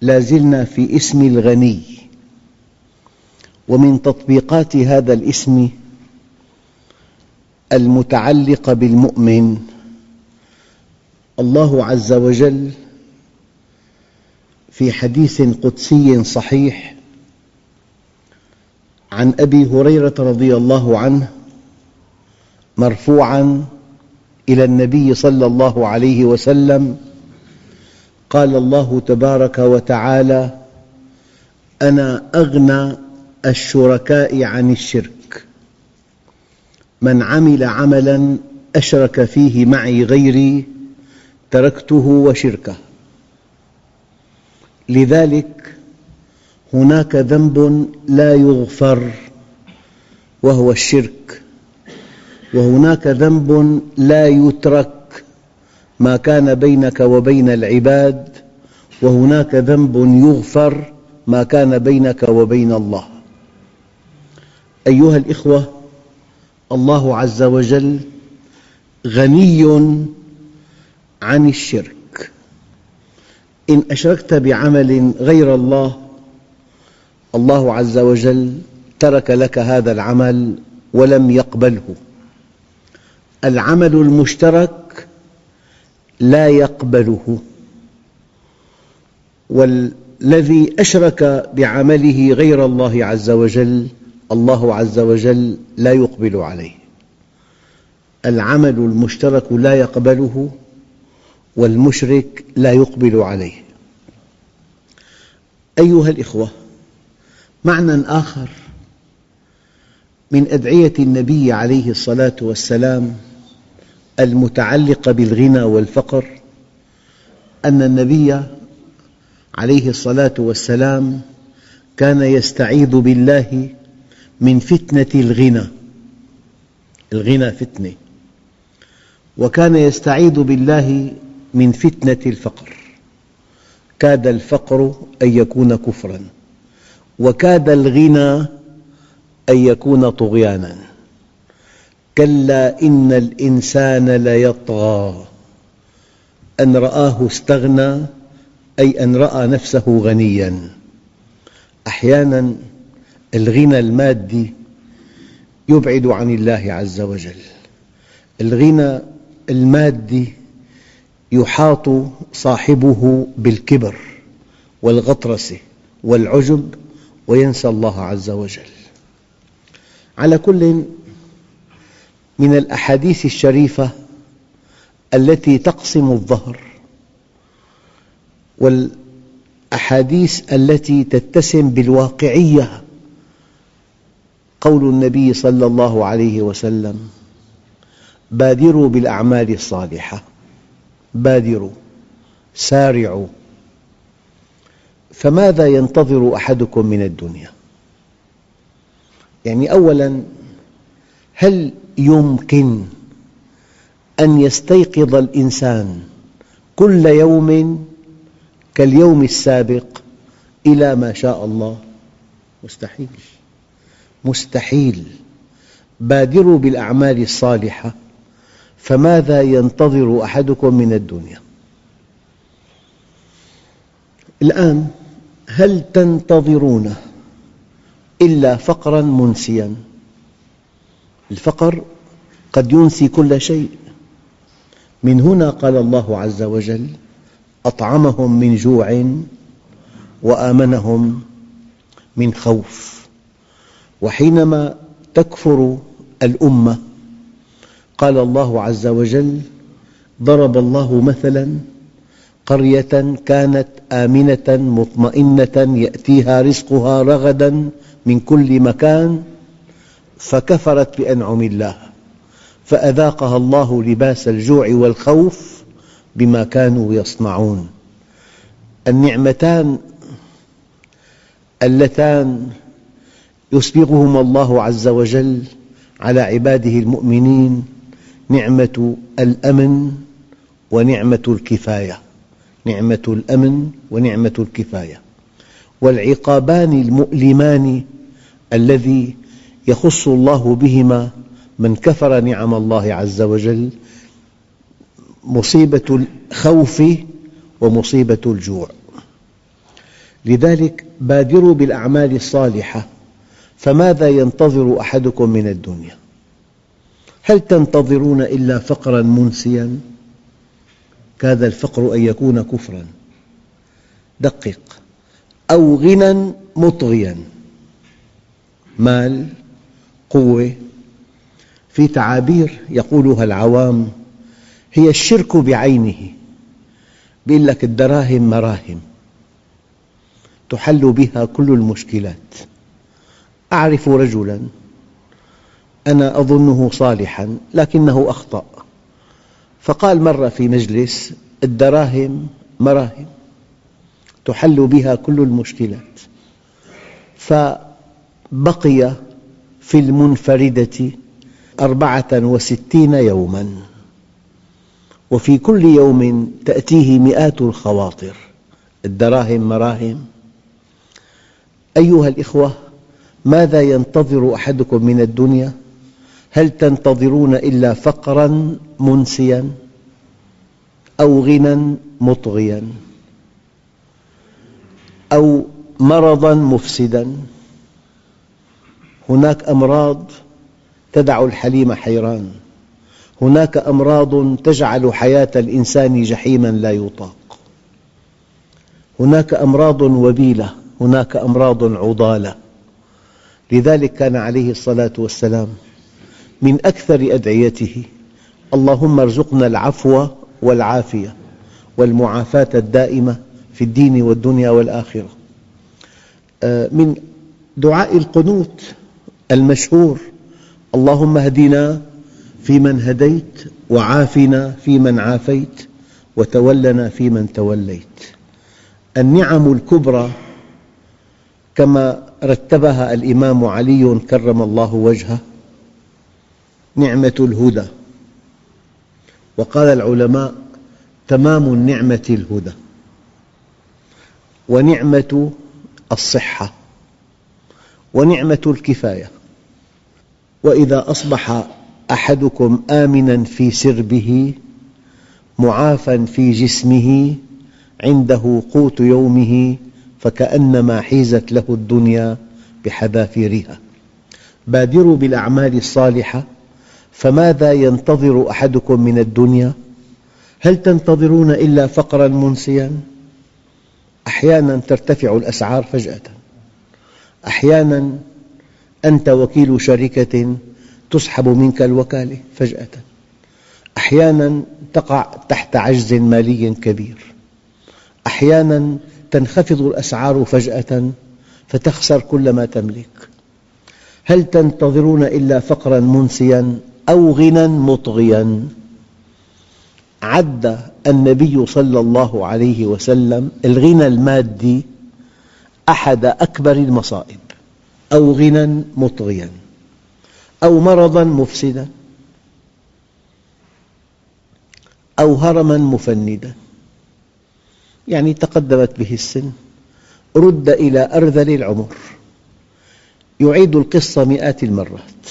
لا زلنا في اسم الغني. ومن تطبيقات هذا الاسم المتعلقة بالمؤمن الله عز وجل في حديث قدسي صحيح عن أبي هريرة رضي الله عنه مرفوعاً إلى النبي صلى الله عليه وسلم قال الله تبارك وتعالى أنا أغنى الشركاء عن الشرك. من عمل عملاً أشرك فيه معي غيري تركته وشركه. لذلك هناك ذنب لا يغفر وهو الشرك. وهناك ذنب لا يترك ما كان بينك وبين العباد وهناك ذنب يغفر ما كان بينك وبين الله. أيها الأخوة الله عز وجل غني عن الشرك. إن أشركت بعمل غير الله الله عز وجل ترك لك هذا العمل ولم يقبله. العمل المشترك لا يقبله. والذي أشرك بعمله غير الله عز وجل الله عز وجل لا يقبل عليه. العمل المشترك لا يقبله والمشرك لا يقبل عليه. أيها الأخوة معنى آخر من أدعية النبي عليه الصلاة والسلام المتعلقة بالغنى والفقر أن النبي عليه الصلاة والسلام كان يستعيذ بالله من فتنة الغنى. الغنى فتنة. وكان يستعيذ بالله من فتنة الفقر. كاد الفقر أن يكون كفراً وكاد الغنى أن يكون طغياناً. كلا إن الإنسان ليطغى. أن رآه استغنى أي أن رأى نفسه غنياً. أحياناً الغنى المادي يبعد عن الله عز وجل. الغنى المادي يحاط صاحبه بالكبر والغطرسة والعجب وينسى الله عز وجل. على كل من الأحاديث الشريفة التي تقسم الظهر والأحاديث التي تتسم بالواقعية قول النبي صلى الله عليه وسلم بادروا بالأعمال الصالحة بادروا سارعوا فماذا ينتظر أحدكم من الدنيا؟ يعني أولاً هل يمكن أن يستيقظ الإنسان كل يوم كاليوم السابق إلى ما شاء الله؟ مستحيل مستحيل بادروا بالأعمال الصالحة فماذا ينتظر أحدكم من الدنيا؟ الآن هل تنتظرون إلا فقراً منسياً الفقر قد ينسي كل شيء. من هنا قال الله عز وجل أطعمهم من جوع وآمنهم من خوف. وحينما تكفر الأمة قال الله عز وجل ضرب الله مثلاً قرية كانت آمنة مطمئنة يأتيها رزقها رغدا من كل مكان فكفرت بأنعم الله فأذاقها الله لباس الجوع والخوف بما كانوا يصنعون. النعمتان اللتان يسبغهما الله عز وجل على عباده المؤمنين نعمة الأمن ونعمة الكفاية نعمة الأمن ونعمة الكفاية. والعقابان المؤلمان الذي يخص الله بهما من كفر نعم الله عز وجل مصيبة الخوف ومصيبة الجوع. لذلك بادروا بالأعمال الصالحة فماذا ينتظر أحدكم من الدنيا؟ هل تنتظرون إلا فقراً منسياً؟ كاد الفقر أن يكون كفراً. دقق. أو غنى مطغياً. مال. قوة في تعابير يقولها العوام هي الشرك بعينه يقول لك الدراهم مراهم تحل بها كل المشكلات. أعرف رجلاً أنا أظنه صالحاً لكنه أخطأ. فقال مرة في مجلس الدراهم مراهم تحل بها كل المشكلات. فبقي في المنفردة أربعة وستين يوماً. وفي كل يوم تأتيه مئات الخواطر. الدراهم مراهم. أيها الأخوة ماذا ينتظر أحدكم من الدنيا؟ هل تنتظرون إلا فقراً منسياً أو غنى مطغياً أو مرضاً مفسداً؟ هناك أمراض تدع الحليم حيران. هناك أمراض تجعل حياة الإنسان جحيماً لا يطاق. هناك أمراض وبيلة هناك أمراض عضالة. لذلك كان عليه الصلاة والسلام من أكثر أدعيته اللهم ارزقنا العفو والعافية والمعافاة الدائمة في الدين والدنيا والآخرة. آه، من دعاء القنوت المشهور اللهم اهدنا فيمن هديت وعافنا فيمن عافيت وتولنا فيمن توليت. النعم الكبرى كما رتبها الإمام علي كرم الله وجهه نعمة الهدى. وقال العلماء تمام النعمة الهدى ونعمة الصحة ونعمة الكفاية. وإذا أصبح أحدكم آمناً في سربه معافى في جسمه عنده قوت يومه فكأنما حيزت له الدنيا بحذافيرها بادروا بالأعمال الصالحة فماذا ينتظر أحدكم من الدنيا؟ هل تنتظرون إلا فقراً منسياً؟ أحياناً ترتفع الأسعار فجأة أحياناً أنت وكيل شركة تسحب منك الوكالة فجأة. أحياناً تقع تحت عجز مالي كبير. أحياناً تنخفض الأسعار فجأة فتخسر كل ما تملك. هل تنتظرون إلا فقراً منسياً أو غنى مطغياً؟ عد النبي صلى الله عليه وسلم الغنى المادي أحد أكبر المصائب. أو غنى مطغياً أو مرضاً مفسداً أو هرماً مفندا يعني تقدمت به السن رد إلى أرذل العمر يعيد القصة مئات المرات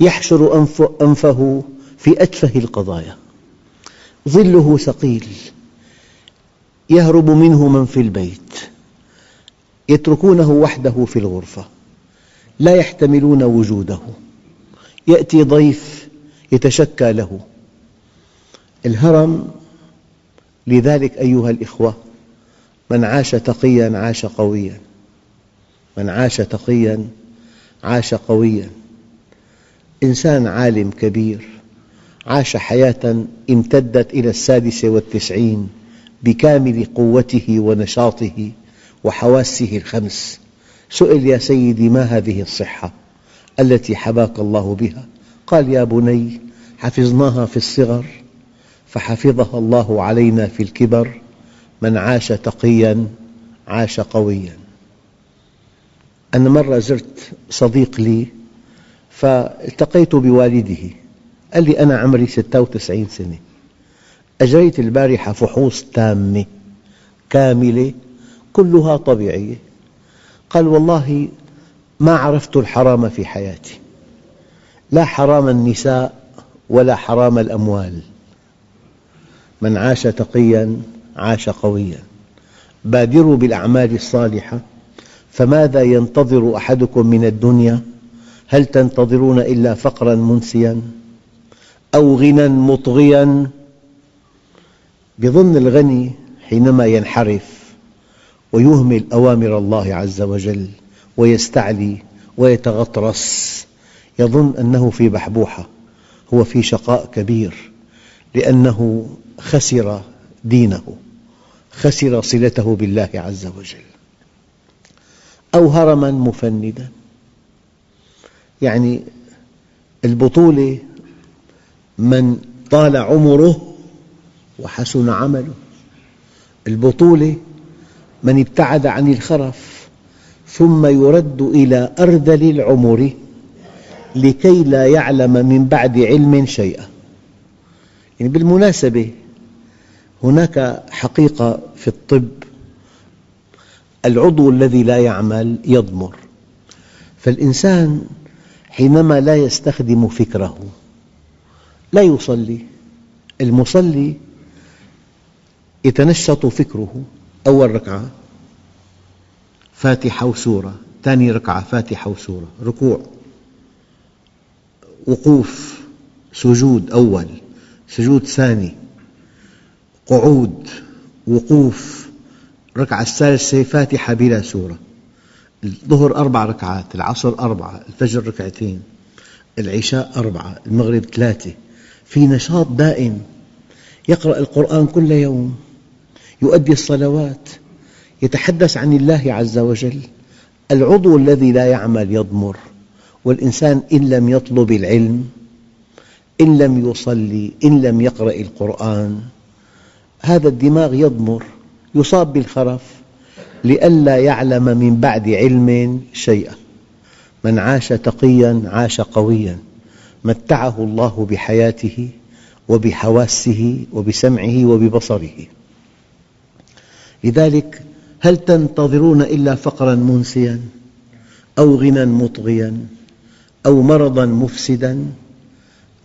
يحشر أنفه في أتفه القضايا ظله ثقيل يهرب منه من في البيت يتركونه وحده في الغرفة لا يحتملون وجوده. يأتي ضيف يتشكى له. الهرم لذلك أيها الإخوة من عاش تقياً عاش قوياً. من عاش تقياً عاش قوياً. إنسان عالم كبير عاش حياة امتدت إلى السادسة والتسعين بكامل قوته ونشاطه. وحواسه الخمس. سئل يا سيدي ما هذه الصحة التي حباك الله بها؟ قال يا بني حفظناها في الصغر فحفظها الله علينا في الكبر. من عاش تقياً عاش قوياً. أنا مرة زرت صديق لي فالتقيت بوالده. قال لي أنا عمري 96 سنة. أجريت البارحة فحوص تامة كاملة كلها طبيعية. قال والله ما عرفت الحرام في حياتي. لا حرام النساء ولا حرام الأموال. من عاش تقياً عاش قوياً. بادروا بالأعمال الصالحة. فماذا ينتظر أحدكم من الدنيا؟ هل تنتظرون إلا فقراً منسياً أو غنى مطغياً؟ يظن الغني حينما ينحرف ويهمل أوامر الله عز وجل ويستعلي ويتغطرس. يظن أنه في بحبوحة هو في شقاء كبير لأنه خسر دينه خسر صلته بالله عز وجل. أو هرماً مفندا. يعني البطولة من طال عمره وحسن عمله. البطولة من ابتعد عن الخرف ثم يرد إلى أرذل العمر لكي لا يعلم من بعد علم شيئا. يعني بالمناسبة هناك حقيقة في الطب. العضو الذي لا يعمل يضمر. فالإنسان حينما لا يستخدم فكره لا يصلي. المصلي يتنشط فكره. أول ركعة فاتحة وسورة ثاني ركعة فاتحة وسورة ركوع وقوف سجود أول سجود ثاني قعود وقوف ركعة الثالثة فاتحة بلا سورة الظهر أربع ركعات العصر أربعة الفجر ركعتين العشاء أربعة المغرب ثلاثة في نشاط دائم يقرأ القرآن كل يوم. يؤدي الصلوات يتحدث عن الله عز وجل. العضو الذي لا يعمل يضمر والإنسان إن لم يطلب العلم إن لم يصلي إن لم يقرأ القرآن هذا الدماغ يضمر يصاب بالخرف لئلا يعلم من بعد علم شيئا. من عاش تقياً عاش قوياً متعه الله بحياته وبحواسه وبسمعه وببصره. لذلك هل تنتظرون إلا فقراً منسياً أو غنى مطغياً أو مرضاً مفسداً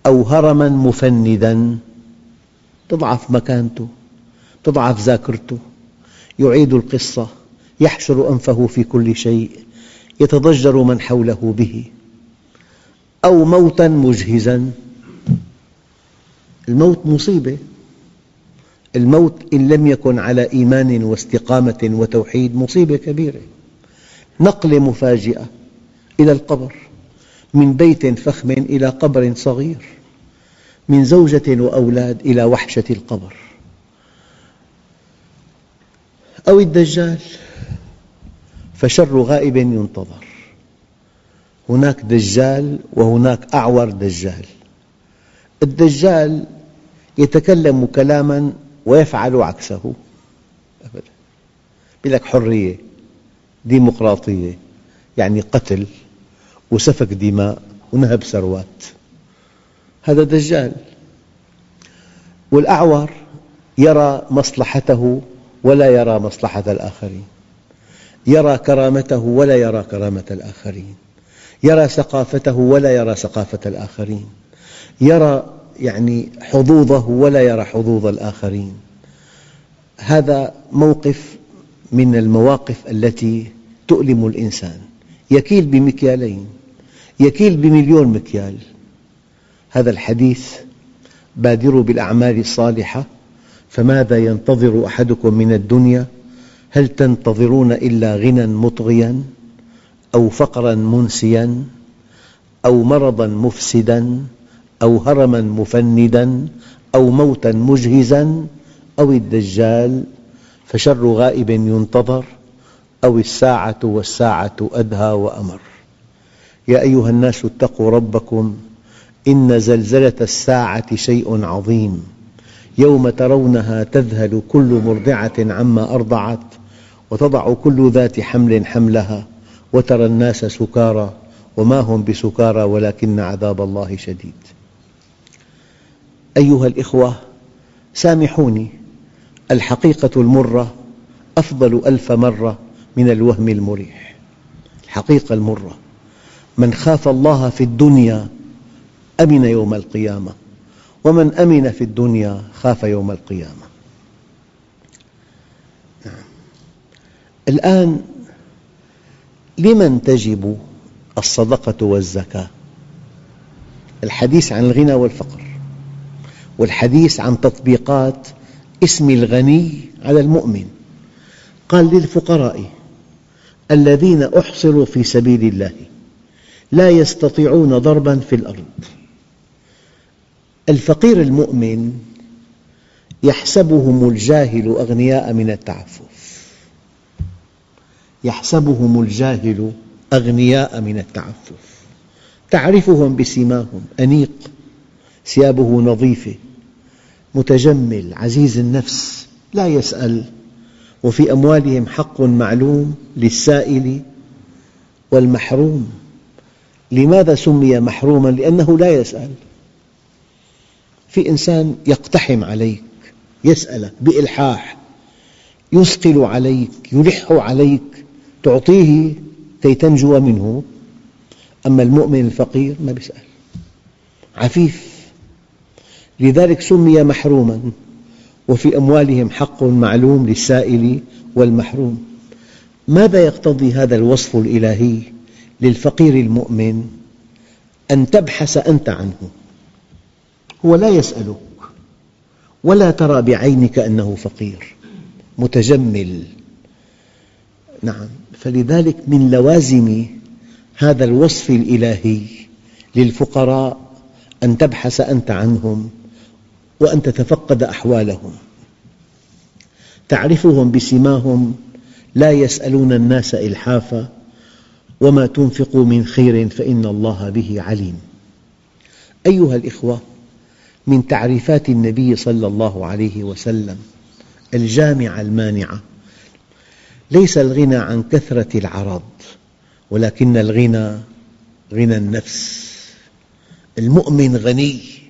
أو هرماً مفندا؟ تضعف مكانته تضعف ذاكرته. يعيد القصة يحشر أنفه في كل شيء يتضجر من حوله به. أو موتاً مجهزاً. الموت مصيبة. الموت إن لم يكن على إيمان واستقامة وتوحيد مصيبة كبيرة. نقلة مفاجئة إلى القبر من بيت فخم إلى قبر صغير من زوجة وأولاد إلى وحشة القبر. أو الدجال فشر غائب ينتظر. هناك دجال وهناك أعور دجال. الدجال يتكلم كلاما ويفعل عكسه أبدا. يقول لك حرية ديمقراطية يعني قتل وسفك دماء ونهب ثروات. هذا دجال. والأعور يرى مصلحته ولا يرى مصلحة الآخرين. يرى كرامته ولا يرى كرامة الآخرين. يرى ثقافته ولا يرى ثقافة الآخرين. يرى يعني حظوظه ولا يرى حظوظ الآخرين. هذا موقف من المواقف التي تؤلم الإنسان. يكيل بمكيالين يكيل بمليون مكيال. هذا الحديث بادروا بالأعمال الصالحة. فماذا ينتظر أحدكم من الدنيا؟ هل تنتظرون إلا غنى مطغيا أو فقرا منسيا أو مرضا مفسدا؟ أو هرما مفندا أو موتا مجهزا أو الدجال فشر غائب ينتظر أو الساعة والساعة أدهى وأمر. يا أيها الناس اتقوا ربكم إن زلزلة الساعة شيء عظيم. يوم ترونها تذهل كل مرضعة عما أرضعت وتضع كل ذات حمل حملها وترى الناس سكارى وما هم بسكارى ولكن عذاب الله شديد. أيها الأخوة سامحوني. الحقيقة المرة أفضل ألف مرة من الوهم المريح. الحقيقة المرة من خاف الله في الدنيا أمن يوم القيامة ومن أمن في الدنيا خاف يوم القيامة. نعم. الآن لمن تجب الصدقة والزكاة؟ الحديث عن الغنى والفقر. والحديث عن تطبيقات اسم الغني على المؤمن. قال للفقراء الذين أحصروا في سبيل الله لا يستطيعون ضربا في الأرض. الفقير المؤمن يحسبهم الجاهل أغنياء من التعفف. يحسبهم الجاهل أغنياء من التعفف. تعرفهم بسيماهم أنيق ثيابه نظيفة. متجمل عزيز النفس لا يسأل. وفي أموالهم حق معلوم للسائل والمحروم. لماذا سمي محروما؟ لأنه لا يسأل. في إنسان يقتحم عليك يسألك بإلحاح يثقل عليك يلح عليك تعطيه كي تنجو منه. أما المؤمن الفقير ما يسأل عفيف. لذلك سمي محروما وفي أموالهم حق معلوم للسائل والمحروم. ماذا يقتضي هذا الوصف الإلهي للفقير المؤمن؟ أن تبحث أنت عنه. هو لا يسألك ولا ترى بعينك أنه فقير متجمل. نعم فلذلك من لوازم هذا الوصف الإلهي للفقراء أن تبحث أنت عنهم. وأن تتفقد أحوالهم. تعرفهم بسماهم لا يسألون الناس إلحافا وما تنفقوا من خير فإن الله به عليم. أيها الأخوة من تعريفات النبي صلى الله عليه وسلم الجامعة المانعة ليس الغنى عن كثرة العرض ولكن الغنى غنى النفس. المؤمن غني.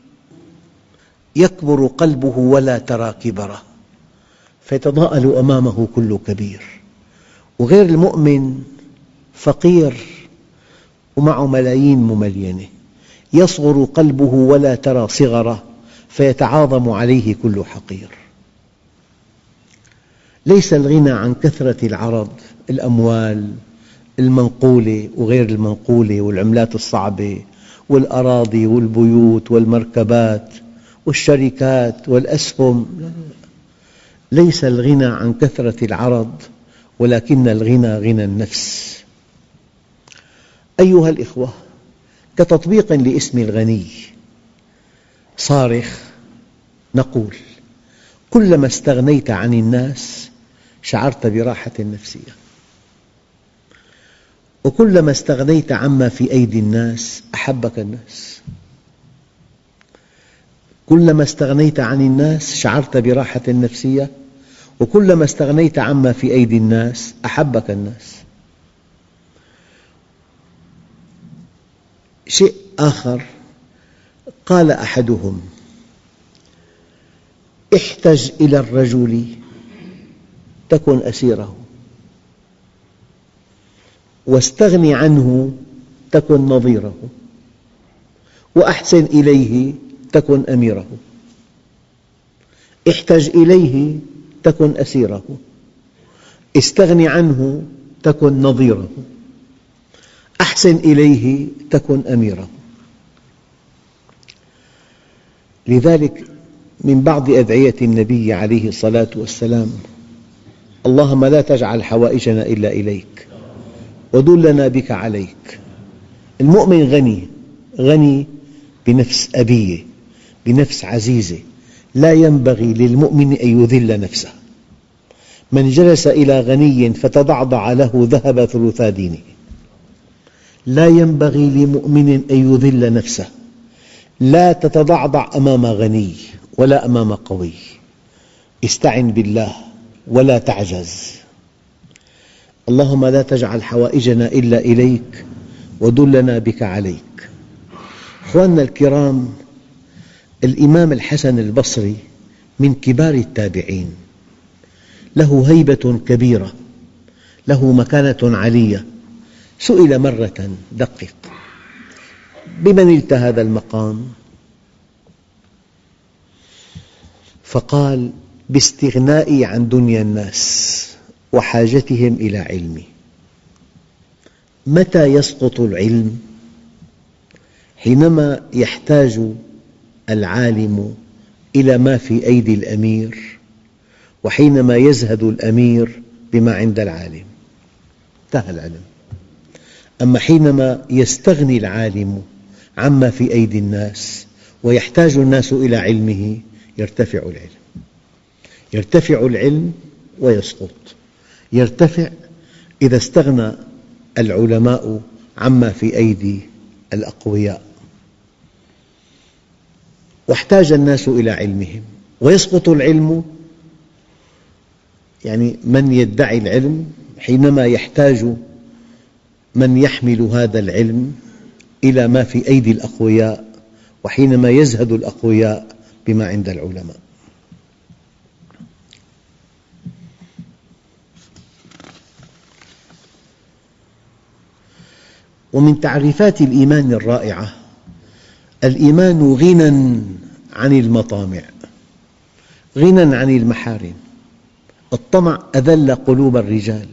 يكبر قلبه ولا ترى كبره فيتضاءل أمامه كل كبير. وغير المؤمن فقير ومعه ملايين مملينة. يصغر قلبه ولا ترى صغره فيتعاظم عليه كل حقير. ليس الغنى عن كثرة العرض الأموال المنقولة وغير المنقولة والعملات الصعبة والأراضي والبيوت والمركبات. والشركات والأسهم. ليس الغنى عن كثرة العرض ولكن الغنى غنى النفس. أيها الأخوة كتطبيق لاسم الغني صارخ نقول كلما استغنيت عن الناس شعرت براحة نفسية. وكلما استغنيت عما في أيدي الناس أحبك الناس. كلما استغنيت عن الناس شعرت براحة نفسية وكلما استغنيت عما في أيدي الناس أحبك الناس. شيء آخر قال أحدهم احتج إلى الرجل تكن أسيره واستغن عنه تكن نظيره وأحسن إليه تكن أميره. احتج إليه تكن أسيره. استغن عنه تكن نظيره. أحسن إليه تكن أميره. لذلك من بعض أدعية النبي عليه الصلاة والسلام اللهم لا تجعل حوائجنا إلا إليك ودلنا بك عليك. المؤمن غني غني بنفس أبية. بنفس عزيزة. لا ينبغي للمؤمن أن يذل نفسه. من جلس إلى غني فتضعضع له ذهب ثلثا دينه. لا ينبغي لمؤمن أن يذل نفسه. لا تتضعضع أمام غني ولا أمام قوي. استعن بالله ولا تعجز. اللهم لا تجعل حوائجنا إلا إليك ودلنا بك عليك. أخواننا الكرام الإمام الحسن البصري من كبار التابعين له هيبة كبيرة له مكانة عالية سئل مرة دقق بمن نلت هذا المقام؟ فقال باستغنائي عن دنيا الناس وحاجتهم إلى علمي متى يسقط العلم؟ حينما يحتاج العالم إلى ما في أيدي الأمير وحينما يزهد الأمير بما عند العالم. انتهى العلم. أما حينما يستغني العالم عما في أيدي الناس ويحتاج الناس إلى علمه يرتفع العلم. يرتفع العلم ويسقط. يرتفع إذا استغنى العلماء عما في أيدي الأقوياء. واحتاج الناس إلى علمهم ويسقط العلم يعني من يدعي العلم حينما يحتاج من يحمل هذا العلم إلى ما في أيدي الأقوياء وحينما يزهد الأقوياء بما عند العلماء. ومن تعريفات الإيمان الرائعة الإيمان غنى عن المطامع غنى عن المحارم. الطمع أذل قلوب الرجال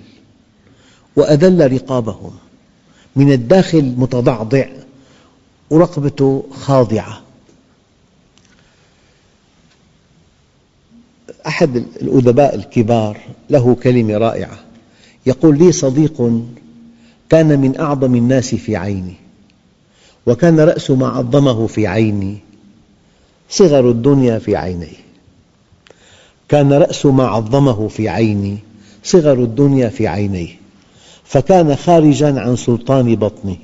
وأذل رقابهم. من الداخل متضعضع ورقبته خاضعة. أحد الأدباء الكبار له كلمة رائعة يقول لي صديق كان من أعظم الناس في عيني. وكان رأس ما عظمه في عيني صغر الدنيا في عينيه. كان رأس ما عظمه في عيني صغر الدنيا في عينيه. فكان خارجا عن سلطان بطنه.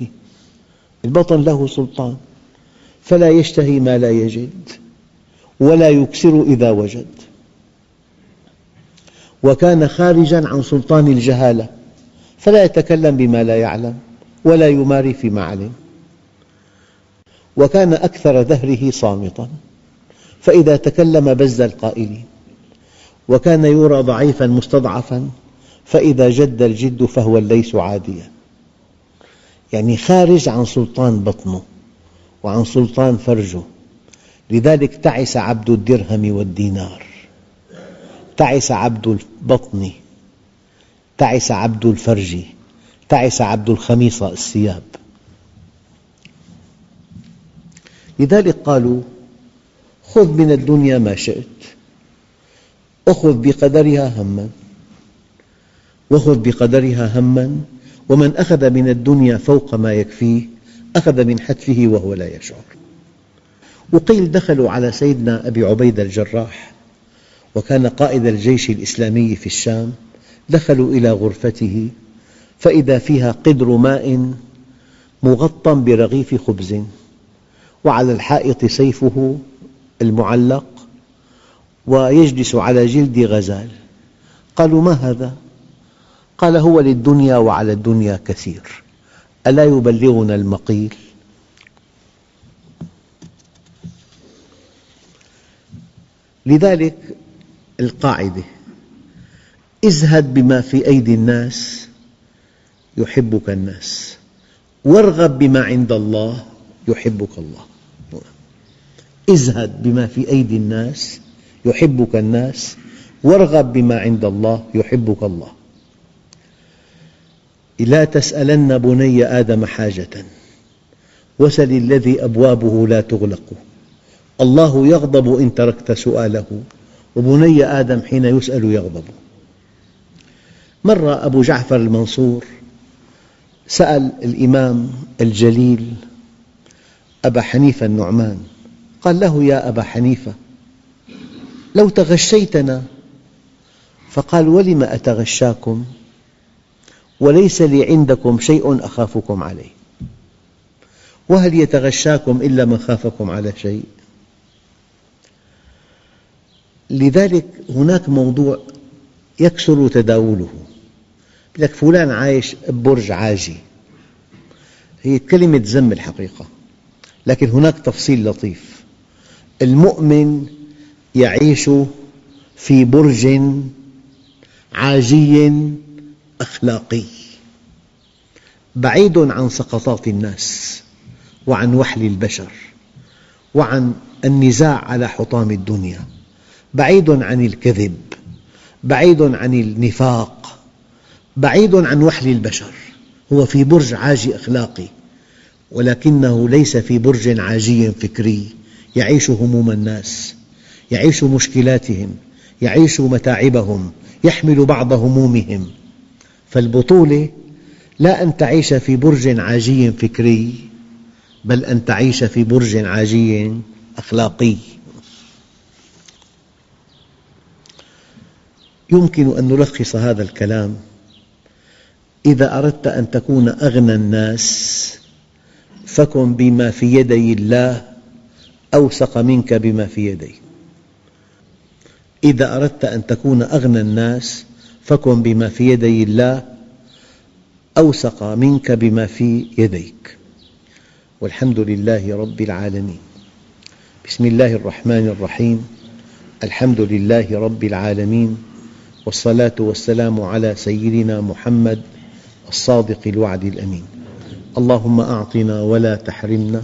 البطن له سلطان فلا يشتهي ما لا يجد ولا يكسر إذا وجد. وكان خارجا عن سلطان الجهالة فلا يتكلم بما لا يعلم ولا يماري فيما علم. وكان أكثر دهره صامتا فإذا تكلم بز القائلين. وكان يرى ضعيفا مستضعفا فإذا جد الجد فهو الليث عاديا. يعني خارج عن سلطان بطنه وعن سلطان فرجه. لذلك تعس عبد الدرهم والدينار. تعس عبد البطن تعس عبد الفرج تعس عبد الخميصة الثياب. لذلك قالوا خذ من الدنيا ما شئت أخذ بقدرها هما وخذ بقدرها هما ومن أخذ من الدنيا فوق ما يكفيه أخذ من حتفه وهو لا يشعر. وقيل دخلوا على سيدنا أبي عبيدة الجراح وكان قائد الجيش الإسلامي في الشام دخلوا إلى غرفته فإذا فيها قدر ماء مغطى برغيف خبز. وعلى الحائط سيفه المعلق ويجلس على جلد غزال. قالوا ما هذا؟ قال هو للدنيا وعلى الدنيا كثير. ألا يبلغنا المقيل؟ لذلك القاعدة ازهد بما في أيدي الناس يحبك الناس وارغب بما عند الله يحبك الله. ازهد بما في أيدي الناس يحبك الناس وارغب بما عند الله يحبك الله. لا تسألن بني آدم حاجة وسل الذي أبوابه لا تغلق. الله يغضب إن تركت سؤاله وبني آدم حين يسأل يغضب. مرة أبو جعفر المنصور سأل الإمام الجليل أبا حنيفة النعمان قال له يا أبا حنيفة لو تغشيتنا؟ فقال ولم أتغشاكم؟ وليس لي عندكم شيء أخافكم عليه. وهل يتغشاكم إلا من خافكم على شيء؟ لذلك هناك موضوع يكثر تداوله. لك فلان عايش ببرج عاجي. هي كلمة ذم الحقيقة لكن هناك تفصيل لطيف. المؤمن يعيش في برج عاجي أخلاقي بعيد عن سقطات الناس وعن وحل البشر وعن النزاع على حطام الدنيا بعيد عن الكذب بعيد عن النفاق بعيد عن وحل البشر. هو في برج عاجي أخلاقي ولكنه ليس في برج عاجي فكري. يعيش هموم الناس يعيش مشكلاتهم يعيش متاعبهم يحمل بعض همومهم. فالبطولة لا أن تعيش في برج عاجي فكري بل أن تعيش في برج عاجي أخلاقي. يمكن أن نلخص هذا الكلام إذا أردت أن تكون أغنى الناس فكن بما في يدي الله أوثق منك بما في يديه إذا أردت أن تكون أغنى الناس فكن بما في يدي الله أوثق منك بما في يديك. والحمد لله رب العالمين. بسم الله الرحمن الرحيم. الحمد لله رب العالمين. والصلاة والسلام على سيدنا محمد الصادق الوعد الأمين. اللهم أعطنا ولا تحرمنا.